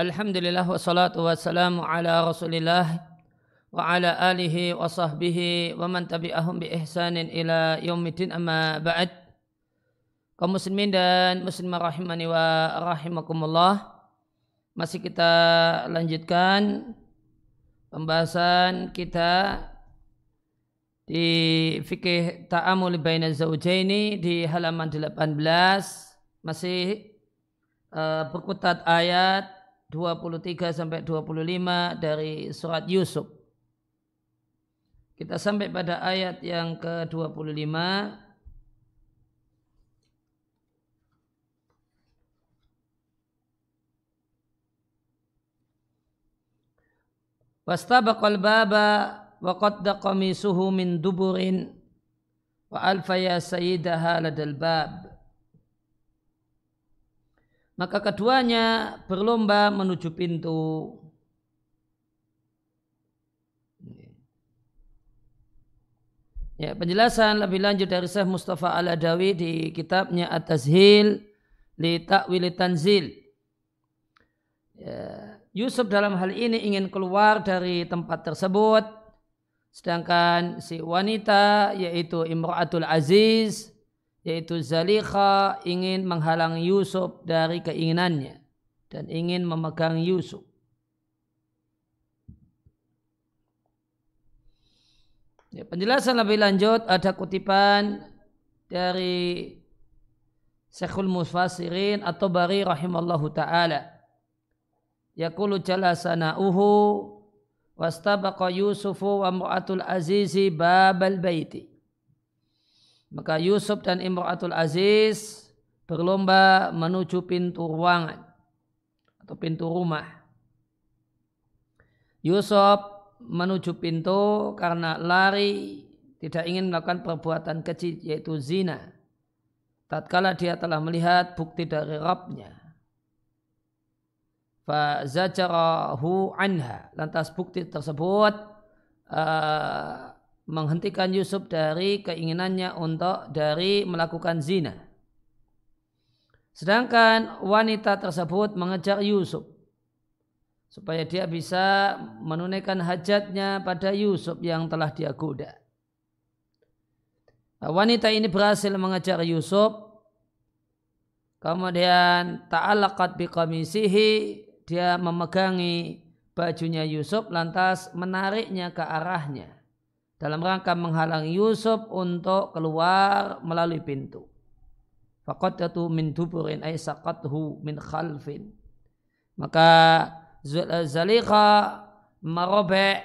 Alhamdulillah wassalatu wassalamu ala rasulillah wa ala alihi wa sahbihi wa man tabi'ahum bi ihsanin ila yaumidin amma ba'd. Kaum muslimin dan muslimah rahimani wa rahimakumullah masih kita lanjutkan pembahasan kita di fikih ta'amul baina zaujaini di halaman 18 masih uh, berkutat ayat 23 sampai 25 dari surat Yusuf. Kita sampai pada ayat yang ke-25. Wastabaqal baba wa qadda qamisuhu min duburin wa alfa ya sayyidaha ladal bab. Maka keduanya berlomba menuju pintu. Ya, penjelasan lebih lanjut dari Syekh Mustafa Al-Adawi di kitabnya At-Tazhil li Ta'wil Tanzil. Ya, Yusuf dalam hal ini ingin keluar dari tempat tersebut sedangkan si wanita yaitu Imra'atul Aziz yaitu Zalikha ingin menghalang Yusuf dari keinginannya dan ingin memegang Yusuf. Ya, penjelasan lebih lanjut ada kutipan dari Syekhul Musfasirin atau Bari rahimallahu taala. Yaqulu jalasana uhu wastabaqa Yusufu wa mu'atul azizi babal baiti. Maka Yusuf dan Imratul Aziz berlomba menuju pintu ruangan atau pintu rumah. Yusuf menuju pintu karena lari tidak ingin melakukan perbuatan kecil yaitu zina. Tatkala dia telah melihat bukti dari Rabbnya. Fazajarahu anha. Lantas bukti tersebut uh, menghentikan Yusuf dari keinginannya untuk dari melakukan zina. Sedangkan wanita tersebut mengejar Yusuf supaya dia bisa menunaikan hajatnya pada Yusuf yang telah dia goda. Nah, wanita ini berhasil mengejar Yusuf. Kemudian ta'alaqat biqamisihi dia memegangi bajunya Yusuf lantas menariknya ke arahnya dalam rangka menghalangi Yusuf untuk keluar melalui pintu. Faqaddatu min duburin ay saqathu min khalfin. Maka Zalikha merobek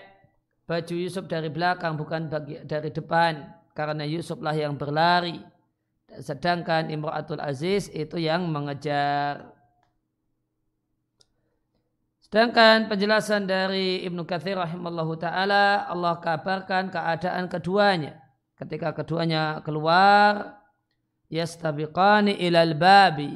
baju Yusuf dari belakang bukan bagi, dari depan karena Yusuflah yang berlari sedangkan Imratul Aziz itu yang mengejar Sedangkan penjelasan dari Ibnu Katsir rahimallahu taala Allah kabarkan keadaan keduanya. Ketika keduanya keluar yastabiqani ilal babi.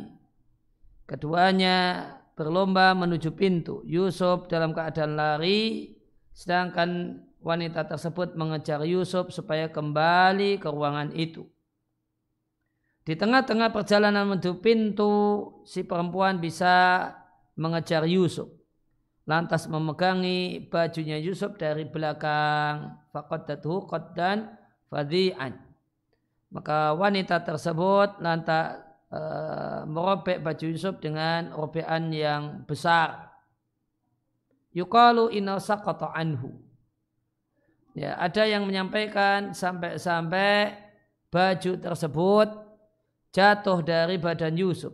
Keduanya berlomba menuju pintu. Yusuf dalam keadaan lari sedangkan wanita tersebut mengejar Yusuf supaya kembali ke ruangan itu. Di tengah-tengah perjalanan menuju pintu si perempuan bisa mengejar Yusuf lantas memegangi bajunya Yusuf dari belakang. Faqaddatuhu qaddan fadhi'an. Maka wanita tersebut lantas uh, merobek baju Yusuf dengan robekan yang besar. Yukalu inna saqata anhu. Ya ada yang menyampaikan sampai-sampai baju tersebut jatuh dari badan Yusuf.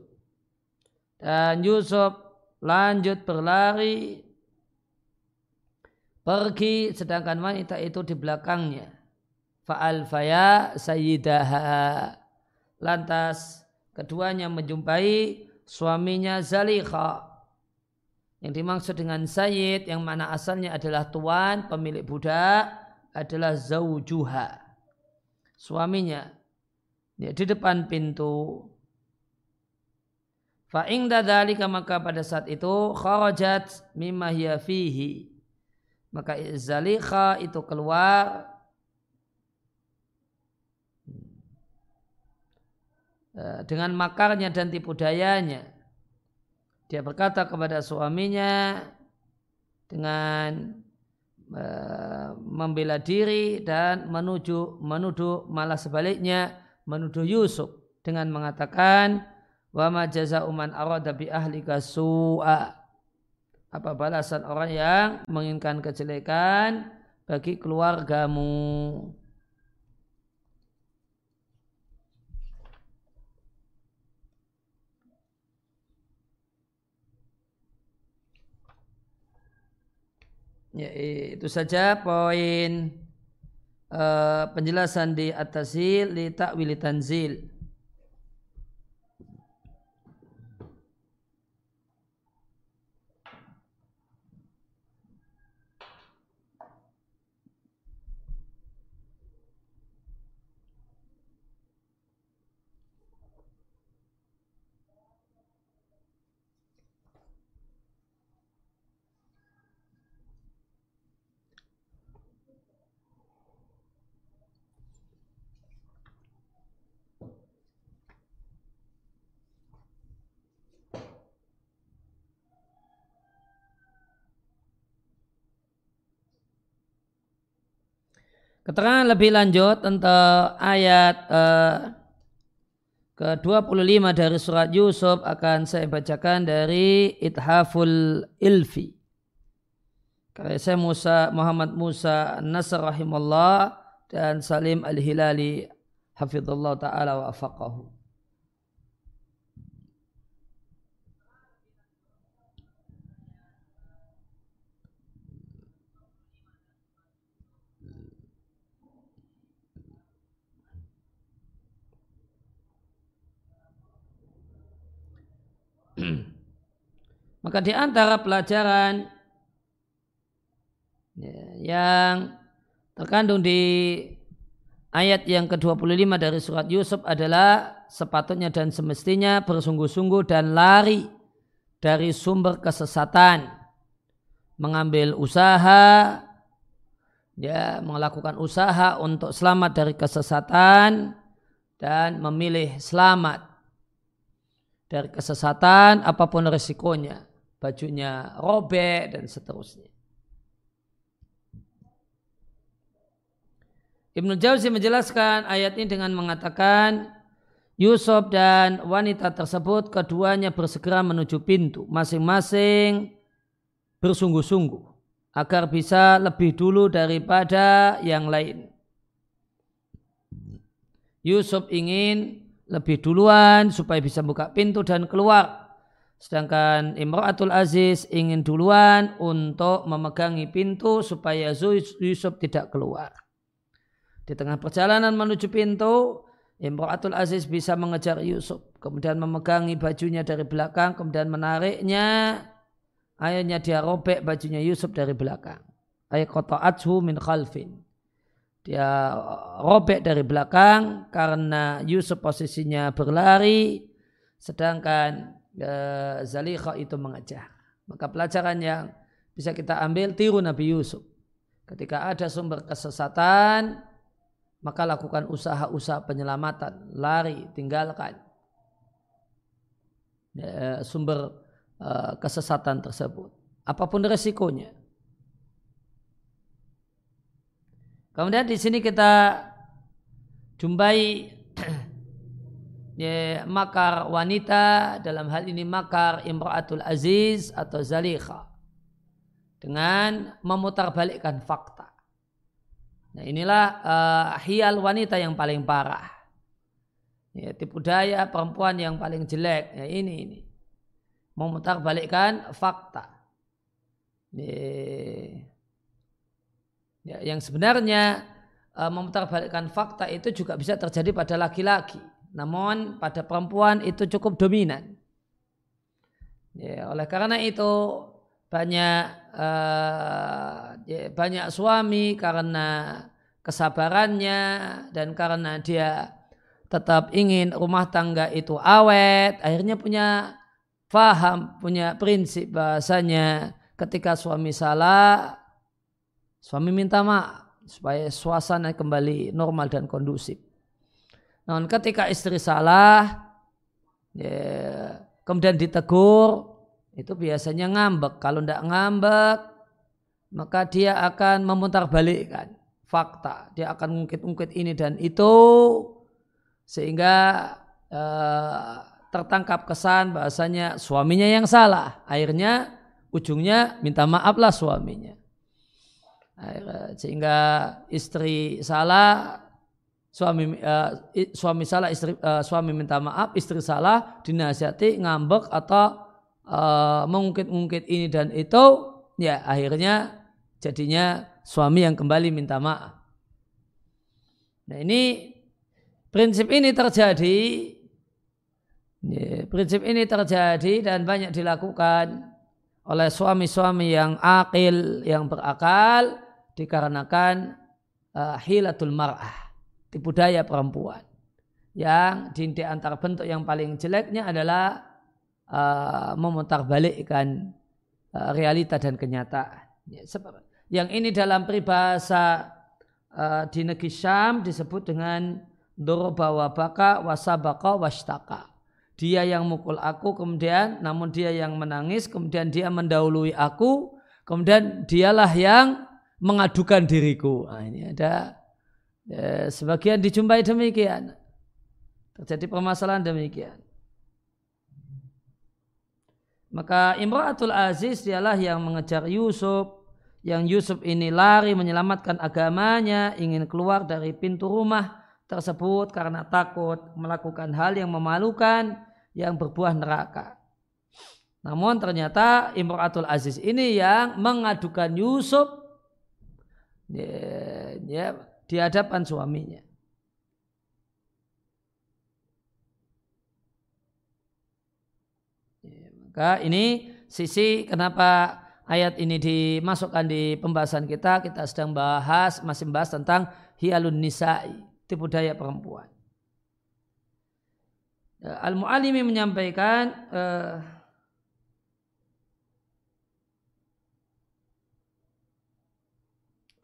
Dan Yusuf lanjut berlari pergi sedangkan wanita itu di belakangnya. Fa'al faya sayyidaha. Lantas keduanya menjumpai suaminya Zalikha. Yang dimaksud dengan sayyid yang mana asalnya adalah tuan pemilik budak adalah zaujuha. Suaminya ya, di depan pintu. Fa'ingda dalika maka pada saat itu kharajat mimma fihi maka Zalikha itu keluar. Eh, dengan makarnya dan tipu dayanya. Dia berkata kepada suaminya dengan uh, membela diri dan menuju menuduh malah sebaliknya menuduh Yusuf dengan mengatakan wa ma jaza'u man arada bi ahlika su'a apa balasan orang yang menginginkan kejelekan bagi keluargamu Ya, itu saja poin uh, penjelasan di atasil li ta'wil tanzil. Keterangan lebih lanjut tentang ayat uh, ke-25 dari surat Yusuf akan saya bacakan dari Ithaful Ilfi. Karya saya Musa, Muhammad Musa Nasr rahimullah dan Salim Al-Hilali hafizullah ta'ala wa afaqahu. Maka di antara pelajaran ya, yang terkandung di ayat yang ke-25 dari surat Yusuf adalah sepatutnya dan semestinya bersungguh-sungguh dan lari dari sumber kesesatan. Mengambil usaha ya melakukan usaha untuk selamat dari kesesatan dan memilih selamat dari kesesatan apa pun resikonya. Bajunya robek dan seterusnya. Ibnu Jauzi menjelaskan ayat ini dengan mengatakan Yusuf dan wanita tersebut keduanya bersegera menuju pintu. Masing-masing bersungguh-sungguh agar bisa lebih dulu daripada yang lain. Yusuf ingin lebih duluan supaya bisa buka pintu dan keluar. Sedangkan Imratul Aziz ingin duluan untuk memegangi pintu supaya Yusuf tidak keluar. Di tengah perjalanan menuju pintu, Imratul Aziz bisa mengejar Yusuf. Kemudian memegangi bajunya dari belakang, kemudian menariknya. Akhirnya dia robek bajunya Yusuf dari belakang. Ayat kota min khalfin dia robek dari belakang karena Yusuf posisinya berlari sedangkan e, Zalikha itu mengejar. Maka pelajaran yang bisa kita ambil tiru Nabi Yusuf. Ketika ada sumber kesesatan maka lakukan usaha-usaha penyelamatan, lari, tinggalkan e, sumber e, kesesatan tersebut. Apa pun resikonya. Kemudian di sini kita jumpai ya, makar wanita dalam hal ini makar imra'atul aziz atau zalikha dengan memutarbalikkan fakta. Nah inilah uh, hial wanita yang paling parah. Ya, tipu daya perempuan yang paling jelek. Ya, ini ini memutarbalikkan fakta. Ya, Ya, yang sebenarnya e, memutarbalikkan fakta itu juga bisa terjadi pada laki-laki. Namun pada perempuan itu cukup dominan. Ya, oleh karena itu banyak uh, ya, banyak suami karena kesabarannya dan karena dia tetap ingin rumah tangga itu awet, akhirnya punya faham, punya prinsip bahasanya ketika suami salah Suami minta maaf supaya suasana kembali normal dan kondusif. Namun ketika istri salah, ya, kemudian ditegur, itu biasanya ngambek. Kalau tidak ngambek, maka dia akan memutarbalikkan fakta. Dia akan ngungkit-ngungkit ini dan itu sehingga eh, tertangkap kesan bahasanya suaminya yang salah. Akhirnya ujungnya minta maaflah suaminya. Sehingga istri salah, suami uh, suami salah istri uh, suami minta maaf, istri salah dinasihati ngambek atau uh, mengungkit-ungkit ini dan itu ya akhirnya jadinya suami yang kembali minta maaf. Nah ini prinsip ini terjadi ya, prinsip ini terjadi dan banyak dilakukan oleh suami-suami yang akil, yang berakal dikarenakan uh, hilatul mar'ah, tipu daya perempuan. Yang di antara bentuk yang paling jeleknya adalah uh, memutarbalikkan uh, realita dan kenyataan. Ya, yang ini dalam peribahasa uh, di negeri Syam disebut dengan doroba wabaka wasabaka washtaka. Dia yang mukul aku kemudian namun dia yang menangis kemudian dia mendahului aku kemudian dialah yang mengadukan diriku. Nah, ini ada ya, sebagian dijumpai demikian. Terjadi permasalahan demikian. Maka Imratul Aziz dialah yang mengejar Yusuf. Yang Yusuf ini lari menyelamatkan agamanya, ingin keluar dari pintu rumah tersebut karena takut melakukan hal yang memalukan yang berbuah neraka. Namun ternyata Imratul Aziz ini yang mengadukan Yusuf ya, ya, di hadapan suaminya. Maka ini sisi kenapa ayat ini dimasukkan di pembahasan kita. Kita sedang bahas, masih bahas tentang hialun nisa'i, tipu daya perempuan. Ya, Al-Mu'alimi menyampaikan uh,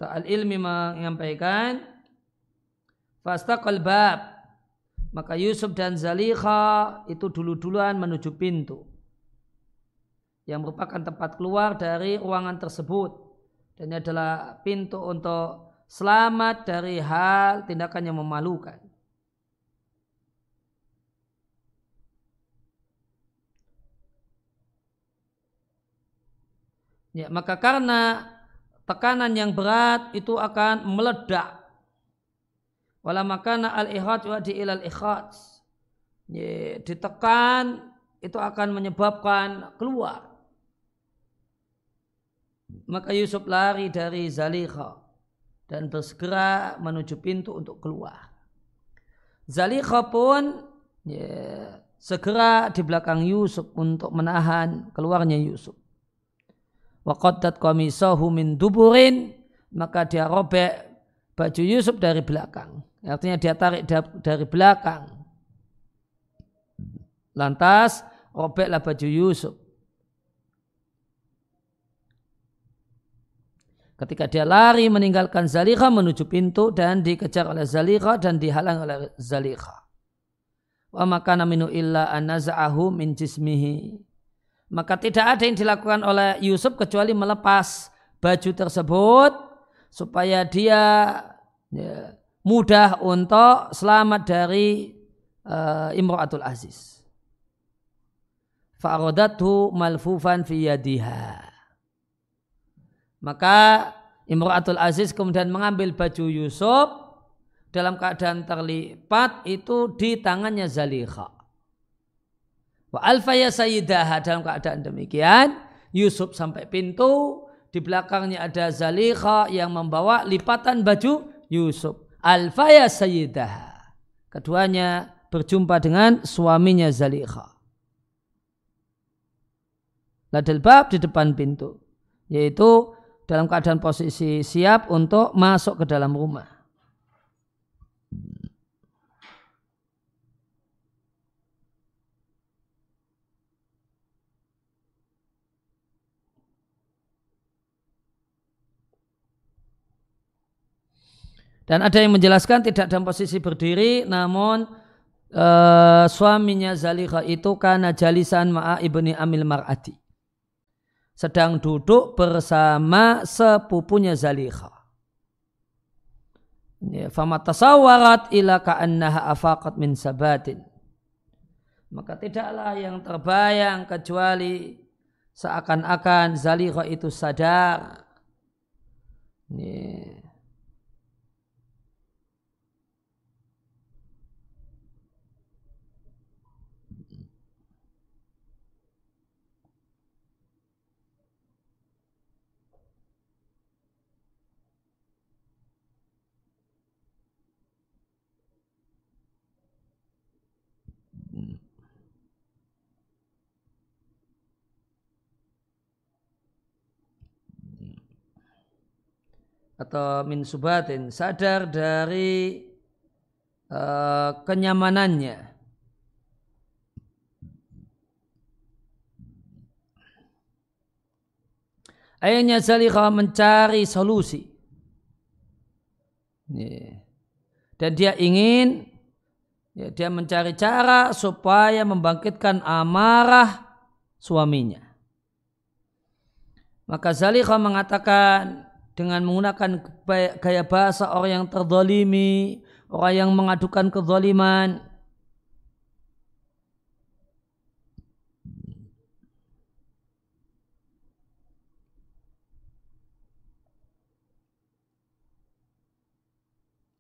Al-Ilmi menyampaikan Fastaqal bab Maka Yusuf dan Zalikha itu dulu-duluan menuju pintu yang merupakan tempat keluar dari ruangan tersebut dan ini adalah pintu untuk selamat dari hal tindakan yang memalukan. Ya, maka karena tekanan yang berat itu akan meledak. Wala makana al-ihad wa di ilal. Ya, ditekan itu akan menyebabkan keluar maka Yusuf lari dari Zalikha dan bersegera menuju pintu untuk keluar. Zalikha pun ya, segera di belakang Yusuf untuk menahan keluarnya Yusuf. Waqaddat qamisahu min duburin maka dia robek baju Yusuf dari belakang. Artinya dia tarik dari belakang. Lantas robeklah baju Yusuf. Ketika dia lari meninggalkan Zalikha menuju pintu dan dikejar oleh Zalikha dan dihalang oleh Zalikha. Wa makana minu illa anaza'ahu min jismihi. Maka tidak ada yang dilakukan oleh Yusuf kecuali melepas baju tersebut supaya dia ya, mudah untuk selamat dari uh, Imratul Aziz. Fa'aradatu malfufan fi yadiha. Maka Imratul Aziz kemudian mengambil baju Yusuf dalam keadaan terlipat itu di tangannya Zalikha. Wa alfaya sayyidaha dalam keadaan demikian Yusuf sampai pintu di belakangnya ada Zalikha yang membawa lipatan baju Yusuf. Alfaya sayyidaha. Keduanya berjumpa dengan suaminya Zalikha. Ladal bab di depan pintu. Yaitu dalam keadaan posisi siap untuk masuk ke dalam rumah. Dan ada yang menjelaskan tidak dalam posisi berdiri, namun uh, suaminya Zalikha itu karena jalisan ma'a ibni amil mar'ati. sedang duduk bersama sepupunya Zalikha. Ya, fama tasawarat ila ka'annaha afaqat min sabatin. Maka tidaklah yang terbayang kecuali seakan-akan Zalikha itu sadar. Ya. Atau min subatin sadar dari uh, kenyamanannya Ayahnya Zalikha mencari solusi. Dan dia ingin, ya, dia mencari cara supaya membangkitkan amarah suaminya. Maka Zalikha mengatakan, dengan menggunakan gaya bahasa orang yang terzalimi, orang yang mengadukan kezaliman.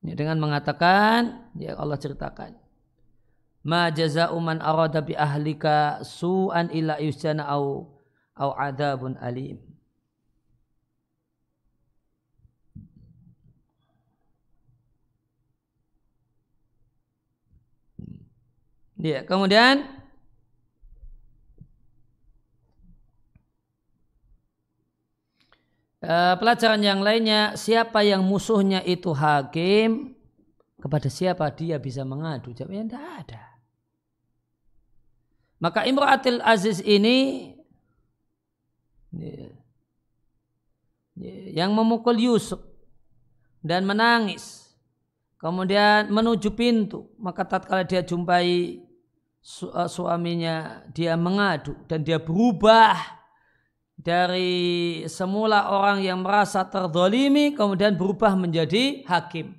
Dengan mengatakan, ya Allah ceritakan. Ma jaza'u man arada bi ahlika su'an illa yusjana au au adabun alim. Ya, kemudian? Uh, pelajaran yang lainnya siapa yang musuhnya itu hakim? Kepada siapa dia bisa mengadu? Jawabnya tidak ada. Maka Imratil Aziz ini ya, ya, yang memukul Yusuf dan menangis. Kemudian menuju pintu. Maka tatkala dia jumpai su uh, suaminya dia mengadu dan dia berubah dari semula orang yang merasa terdolimi kemudian berubah menjadi hakim.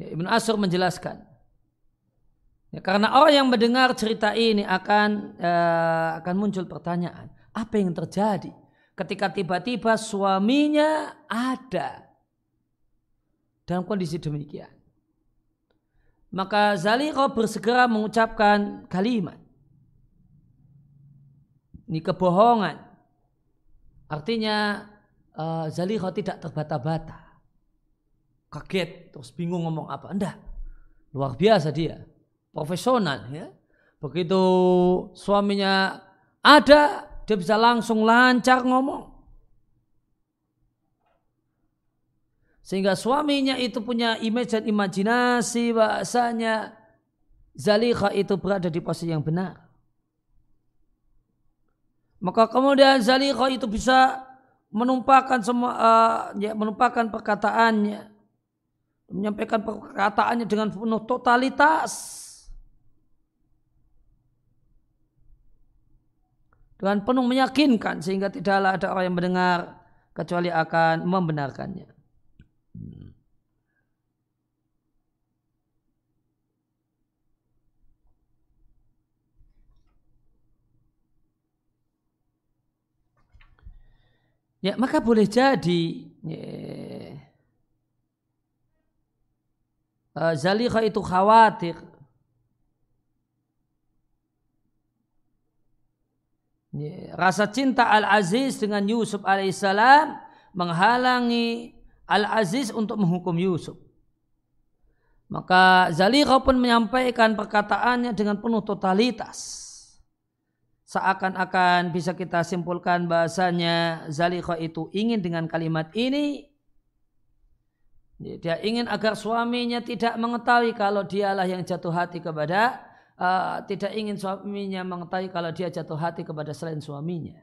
Ya, Ibn Asur menjelaskan ya, karena orang yang mendengar cerita ini akan uh, akan muncul pertanyaan apa yang terjadi ketika tiba-tiba suaminya ada dalam kondisi demikian. Maka Zalikha bersegera mengucapkan kalimat. Ini kebohongan. Artinya uh, Zalikha tidak terbata-bata. Kaget, terus bingung ngomong apa. Enggak. Luar biasa dia. Profesional ya. Begitu suaminya ada, dia bisa langsung lancar ngomong. Sehingga suaminya itu punya image dan imajinasi bahasanya Zalikha itu berada di posisi yang benar. Maka kemudian Zalikha itu bisa menumpahkan semua uh, ya, menumpahkan perkataannya menyampaikan perkataannya dengan penuh totalitas dengan penuh meyakinkan sehingga tidaklah ada orang yang mendengar kecuali akan membenarkannya. Ya, maka boleh jadi ya, uh, Zalikha itu khawatir Rasa cinta Al-Aziz dengan Yusuf alaihissalam menghalangi Al-Aziz untuk menghukum Yusuf. Maka Zalikha pun menyampaikan perkataannya dengan penuh totalitas. Seakan-akan bisa kita simpulkan bahasanya Zalikha itu ingin dengan kalimat ini dia ingin agar suaminya tidak mengetahui kalau dialah yang jatuh hati kepada uh, tidak ingin suaminya mengetahui kalau dia jatuh hati kepada selain suaminya.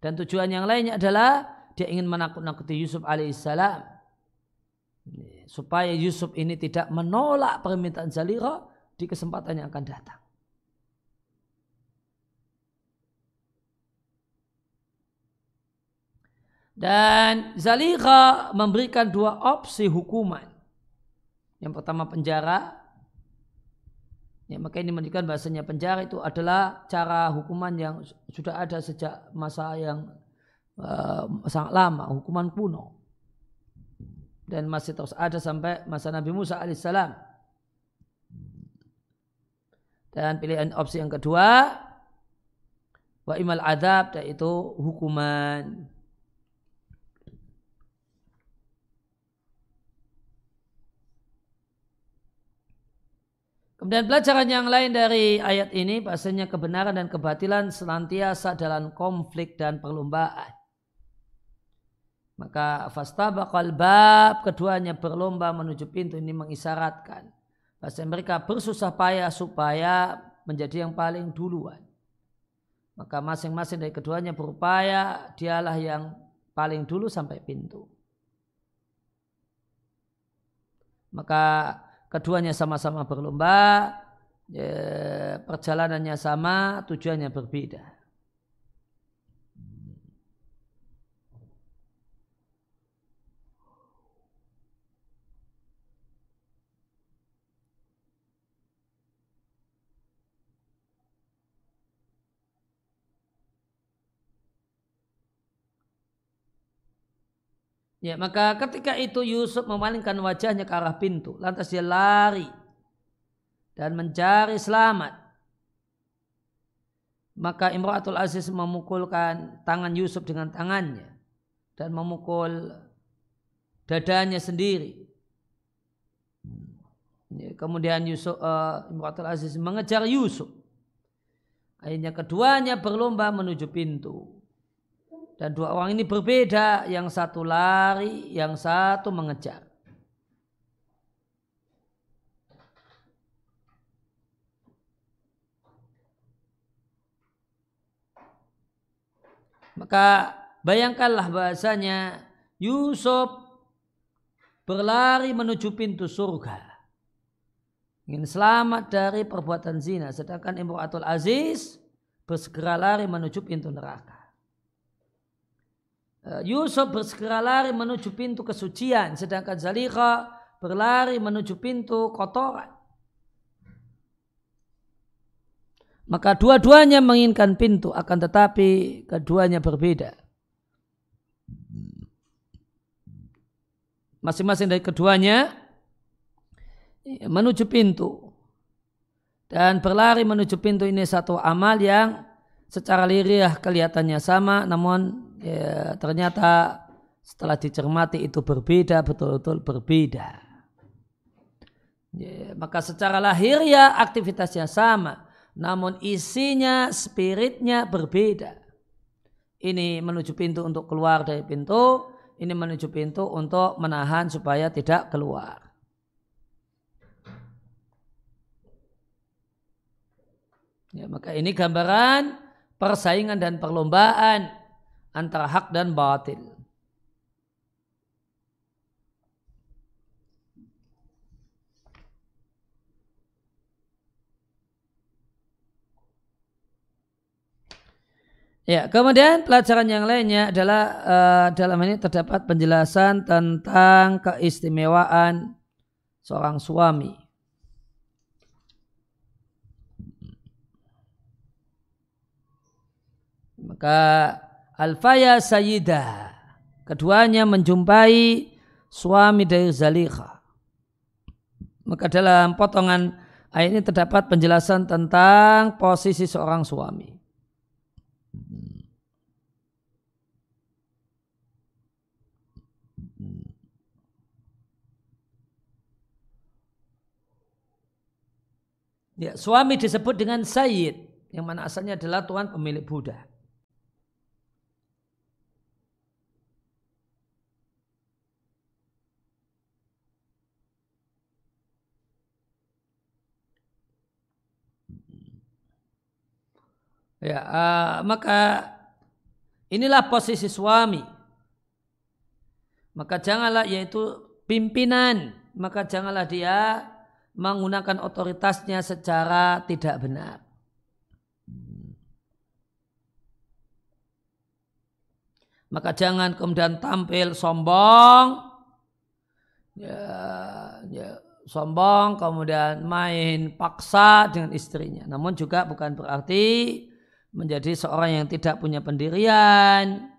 Dan tujuan yang lainnya adalah dia ingin menakut-nakuti Yusuf alaihissalam supaya Yusuf ini tidak menolak permintaan Zalira di kesempatan yang akan datang. Dan Zalira memberikan dua opsi hukuman. Yang pertama penjara. Ya, maka ini menunjukkan bahasanya penjara itu adalah cara hukuman yang sudah ada sejak masa yang uh, sangat lama, hukuman kuno. Dan masih terus ada sampai masa Nabi Musa alaihissalam. Dan pilihan opsi yang kedua, wa imal adab, yaitu hukuman. Kemudian pelajaran yang lain dari ayat ini bahasanya kebenaran dan kebatilan senantiasa dalam konflik dan perlombaan. Maka fastabaqal bab keduanya berlomba menuju pintu ini mengisyaratkan bahasa mereka bersusah payah supaya menjadi yang paling duluan. Maka masing-masing dari keduanya berupaya dialah yang paling dulu sampai pintu. Maka keduanya sama-sama berlomba, ya, perjalanannya sama, tujuannya berbeda. Ya, maka ketika itu Yusuf memalingkan wajahnya ke arah pintu, lantas dia lari dan mencari selamat. Maka Imratul Aziz memukulkan tangan Yusuf dengan tangannya dan memukul dadanya sendiri. Ya, kemudian Yusuf uh, Imratul Aziz mengejar Yusuf. Akhirnya keduanya berlomba menuju pintu. Dan dua orang ini berbeda, yang satu lari, yang satu mengejar. Maka bayangkanlah bahasanya Yusuf berlari menuju pintu surga. Ingin selamat dari perbuatan zina. Sedangkan Imratul Aziz bersegera lari menuju pintu neraka. Eh, Yusuf bersegera lari menuju pintu kesucian, sedangkan Zalika berlari menuju pintu kotoran. Maka dua-duanya menginginkan pintu, akan tetapi keduanya berbeda. Masing-masing dari keduanya menuju pintu. Dan berlari menuju pintu ini satu amal yang secara liriah kelihatannya sama, namun ya, ternyata setelah dicermati itu berbeda, betul-betul berbeda. Ya, maka secara lahir ya aktivitasnya sama, namun isinya, spiritnya berbeda. Ini menuju pintu untuk keluar dari pintu, ini menuju pintu untuk menahan supaya tidak keluar. Ya, maka ini gambaran persaingan dan perlombaan antara hak dan batil. Ya, kemudian pelajaran yang lainnya adalah uh, dalam ini terdapat penjelasan tentang keistimewaan seorang suami. Maka Alfaya Sayyidah. Keduanya menjumpai suami dari Zalikha. Maka dalam potongan ayat ini terdapat penjelasan tentang posisi seorang suami. Ya, suami disebut dengan Sayyid, yang mana asalnya adalah Tuhan pemilik budak. Ya, uh, maka inilah posisi suami maka janganlah yaitu pimpinan, maka janganlah dia menggunakan otoritasnya secara tidak benar. Maka jangan kemudian tampil sombong, ya, ya, sombong, kemudian main paksa dengan istrinya. Namun juga bukan berarti menjadi seorang yang tidak punya pendirian,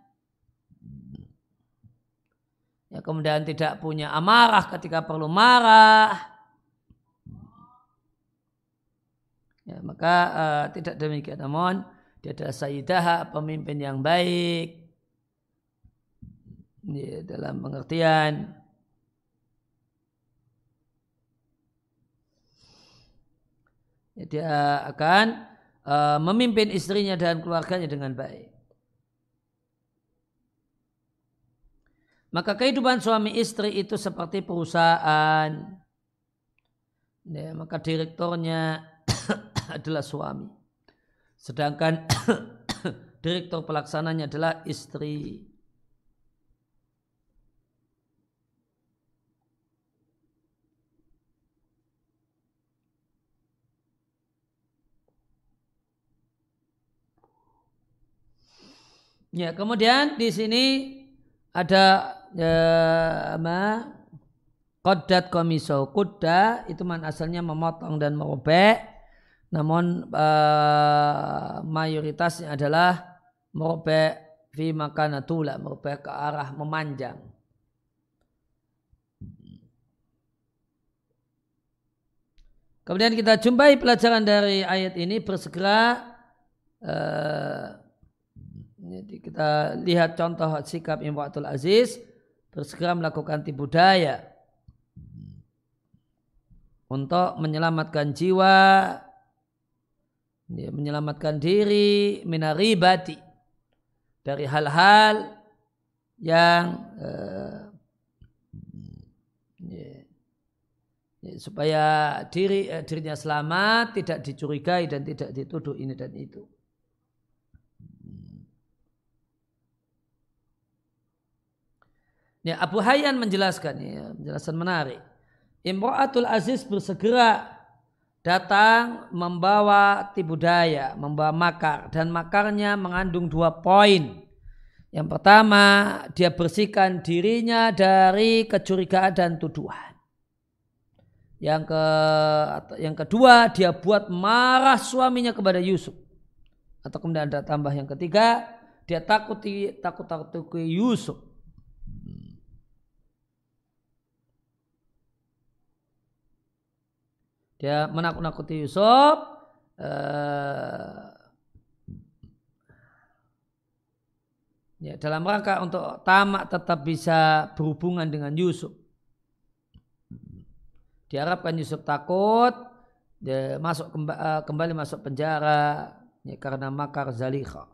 ya kemudian tidak punya amarah ketika perlu marah. Ya maka uh, tidak demikian. Namun dia adalah sayyidah pemimpin yang baik. Ya, dalam pengertian. Ya, dia akan uh, memimpin istrinya dan keluarganya dengan baik Maka kehidupan suami istri itu seperti perusahaan. Ya, maka direkturnya adalah suami. Sedangkan direktur pelaksananya adalah istri. Ya, kemudian di sini ada ya, ma Kodat komiso kuda itu man asalnya memotong dan merobek. Namun uh, mayoritasnya adalah merobek fi makana tula merobek ke arah memanjang. Kemudian kita jumpai pelajaran dari ayat ini bersegera uh, jadi kita lihat contoh sikap Imratul Aziz bersegera melakukan tipu daya untuk menyelamatkan jiwa, ya, menyelamatkan diri minaribati dari hal-hal yang uh, ya, ya, supaya diri uh, dirinya selamat, tidak dicurigai dan tidak dituduh ini dan itu. Ya, Abu Hayyan menjelaskan, ya, penjelasan menarik. Imro'atul Aziz bersegera datang membawa tipu daya, membawa makar. Dan makarnya mengandung dua poin. Yang pertama, dia bersihkan dirinya dari kecurigaan dan tuduhan. Yang ke yang kedua, dia buat marah suaminya kepada Yusuf. Atau kemudian ada tambah yang ketiga, dia takuti takut takuti Yusuf Dia menakut-nakuti Yusuf. Uh, ya, dalam rangka untuk tamak tetap bisa berhubungan dengan Yusuf. Diharapkan Yusuf takut, dia masuk eh, kembali masuk penjara ya, karena makar Zalikha.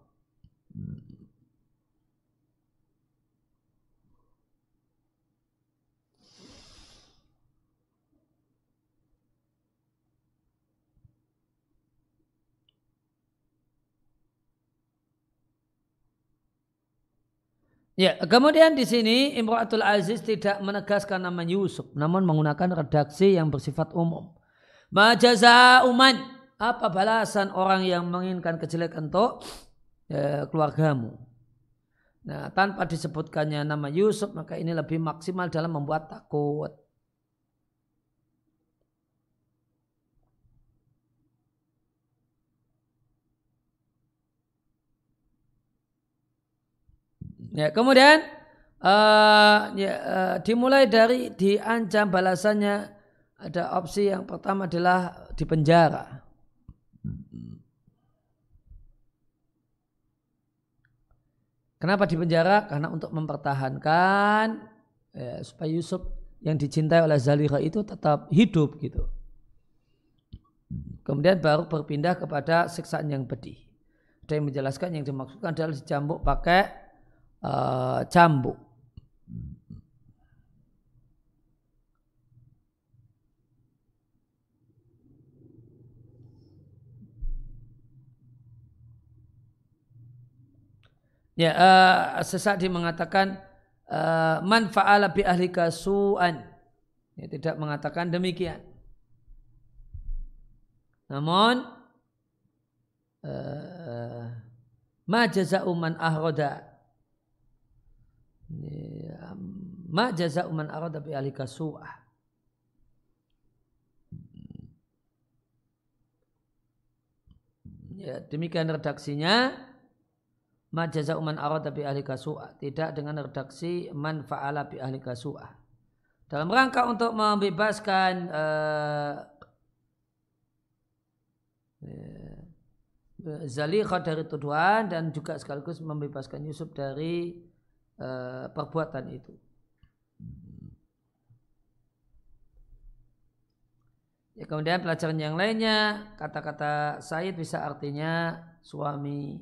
Ya, kemudian di sini Imratul Aziz tidak menegaskan nama Yusuf, namun menggunakan redaksi yang bersifat umum. Majaza uman, apa balasan orang yang menginginkan kejelekan untuk ya, keluargamu? Nah, tanpa disebutkannya nama Yusuf, maka ini lebih maksimal dalam membuat takut. Ya, kemudian uh, ya, uh, dimulai dari diancam balasannya ada opsi yang pertama adalah di penjara. Kenapa di penjara? Karena untuk mempertahankan ya, supaya Yusuf yang dicintai oleh Zalira itu tetap hidup gitu. Kemudian baru berpindah kepada siksaan yang pedih. Ada yang menjelaskan yang dimaksudkan adalah dicambuk pakai uh, cambuk. Ya, uh, sesaat dia mengatakan uh, man fa'ala bi ahlika. Ya, tidak mengatakan demikian. Namun uh, ma jaza'u ahroda ma jaza'u man ahroda bi ahlika su'ah. Ya, demikian redaksinya. Ma jaza'u man arada bi ahli kasu'a tidak dengan redaksi man fa'ala bi ahli kasu'a dalam rangka untuk membebaskan uh, Zalikha dari tuduhan dan juga sekaligus membebaskan Yusuf dari uh, perbuatan itu. Ya, kemudian pelajaran yang lainnya kata-kata Said bisa artinya suami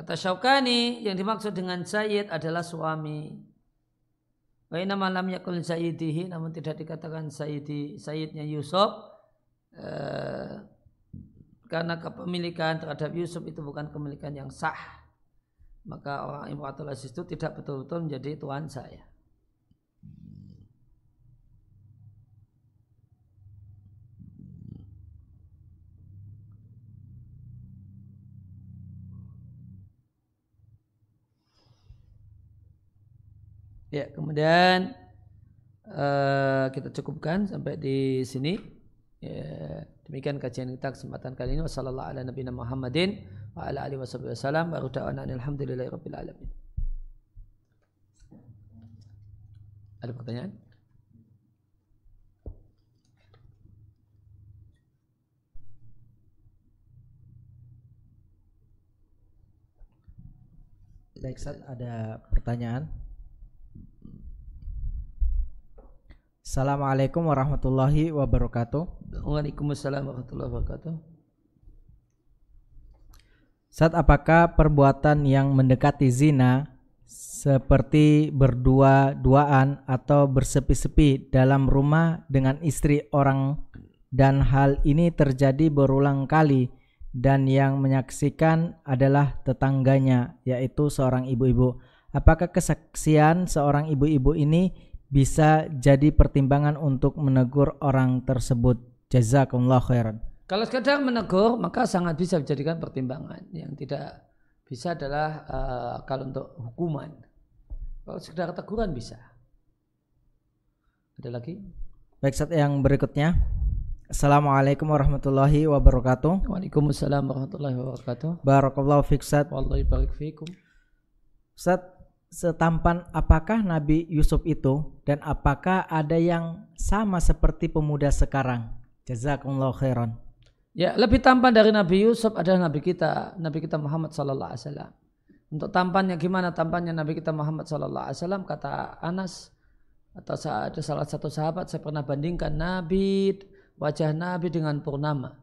Kata Syaukani yang dimaksud dengan Sayyid adalah suami. Wa nama lam yakul sayyidihi namun tidak dikatakan sayyidi sayyidnya Yusuf eh, karena kepemilikan terhadap Yusuf itu bukan kepemilikan yang sah. Maka orang Imratul Aziz itu tidak betul-betul menjadi tuan saya. Ya, kemudian uh, kita cukupkan sampai di sini. Ya, demikian kajian kita kesempatan kali ini. Wassalamualaikum warahmatullahi Muhammadin wa ala alihi wasallam. Baru da'wana alhamdulillahirabbil alamin. Ada pertanyaan? Baik, ada pertanyaan. Assalamualaikum warahmatullahi wabarakatuh. Waalaikumsalam warahmatullahi wabarakatuh. Saat apakah perbuatan yang mendekati zina seperti berdua-duaan atau bersepi-sepi dalam rumah dengan istri orang dan hal ini terjadi berulang kali dan yang menyaksikan adalah tetangganya yaitu seorang ibu-ibu. Apakah kesaksian seorang ibu-ibu ini bisa jadi pertimbangan untuk menegur orang tersebut. Jazakumullah khairan. Kalau sekedar menegur maka sangat bisa dijadikan pertimbangan. Yang tidak bisa adalah uh, kalau untuk hukuman. Kalau sekedar teguran bisa. Ada lagi? Baik, saat yang berikutnya. Assalamualaikum warahmatullahi wabarakatuh. Waalaikumsalam warahmatullahi wabarakatuh. Barakallahu fiik Wallahi barik fiikum. Ustaz, setampan apakah Nabi Yusuf itu dan apakah ada yang sama seperti pemuda sekarang? Jazakumullah khairan. Ya, lebih tampan dari Nabi Yusuf adalah Nabi kita, Nabi kita Muhammad sallallahu alaihi wasallam. Untuk tampannya gimana tampannya Nabi kita Muhammad sallallahu alaihi wasallam kata Anas atau ada salah satu sahabat saya pernah bandingkan Nabi wajah Nabi dengan purnama.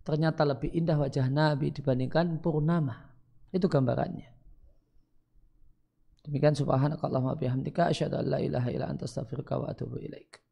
Ternyata lebih indah wajah Nabi dibandingkan purnama. Itu gambarannya. Demikian subhanakallahumma bihamdika asyhadu an la ilaha illa anta astaghfiruka wa atubu ilaik.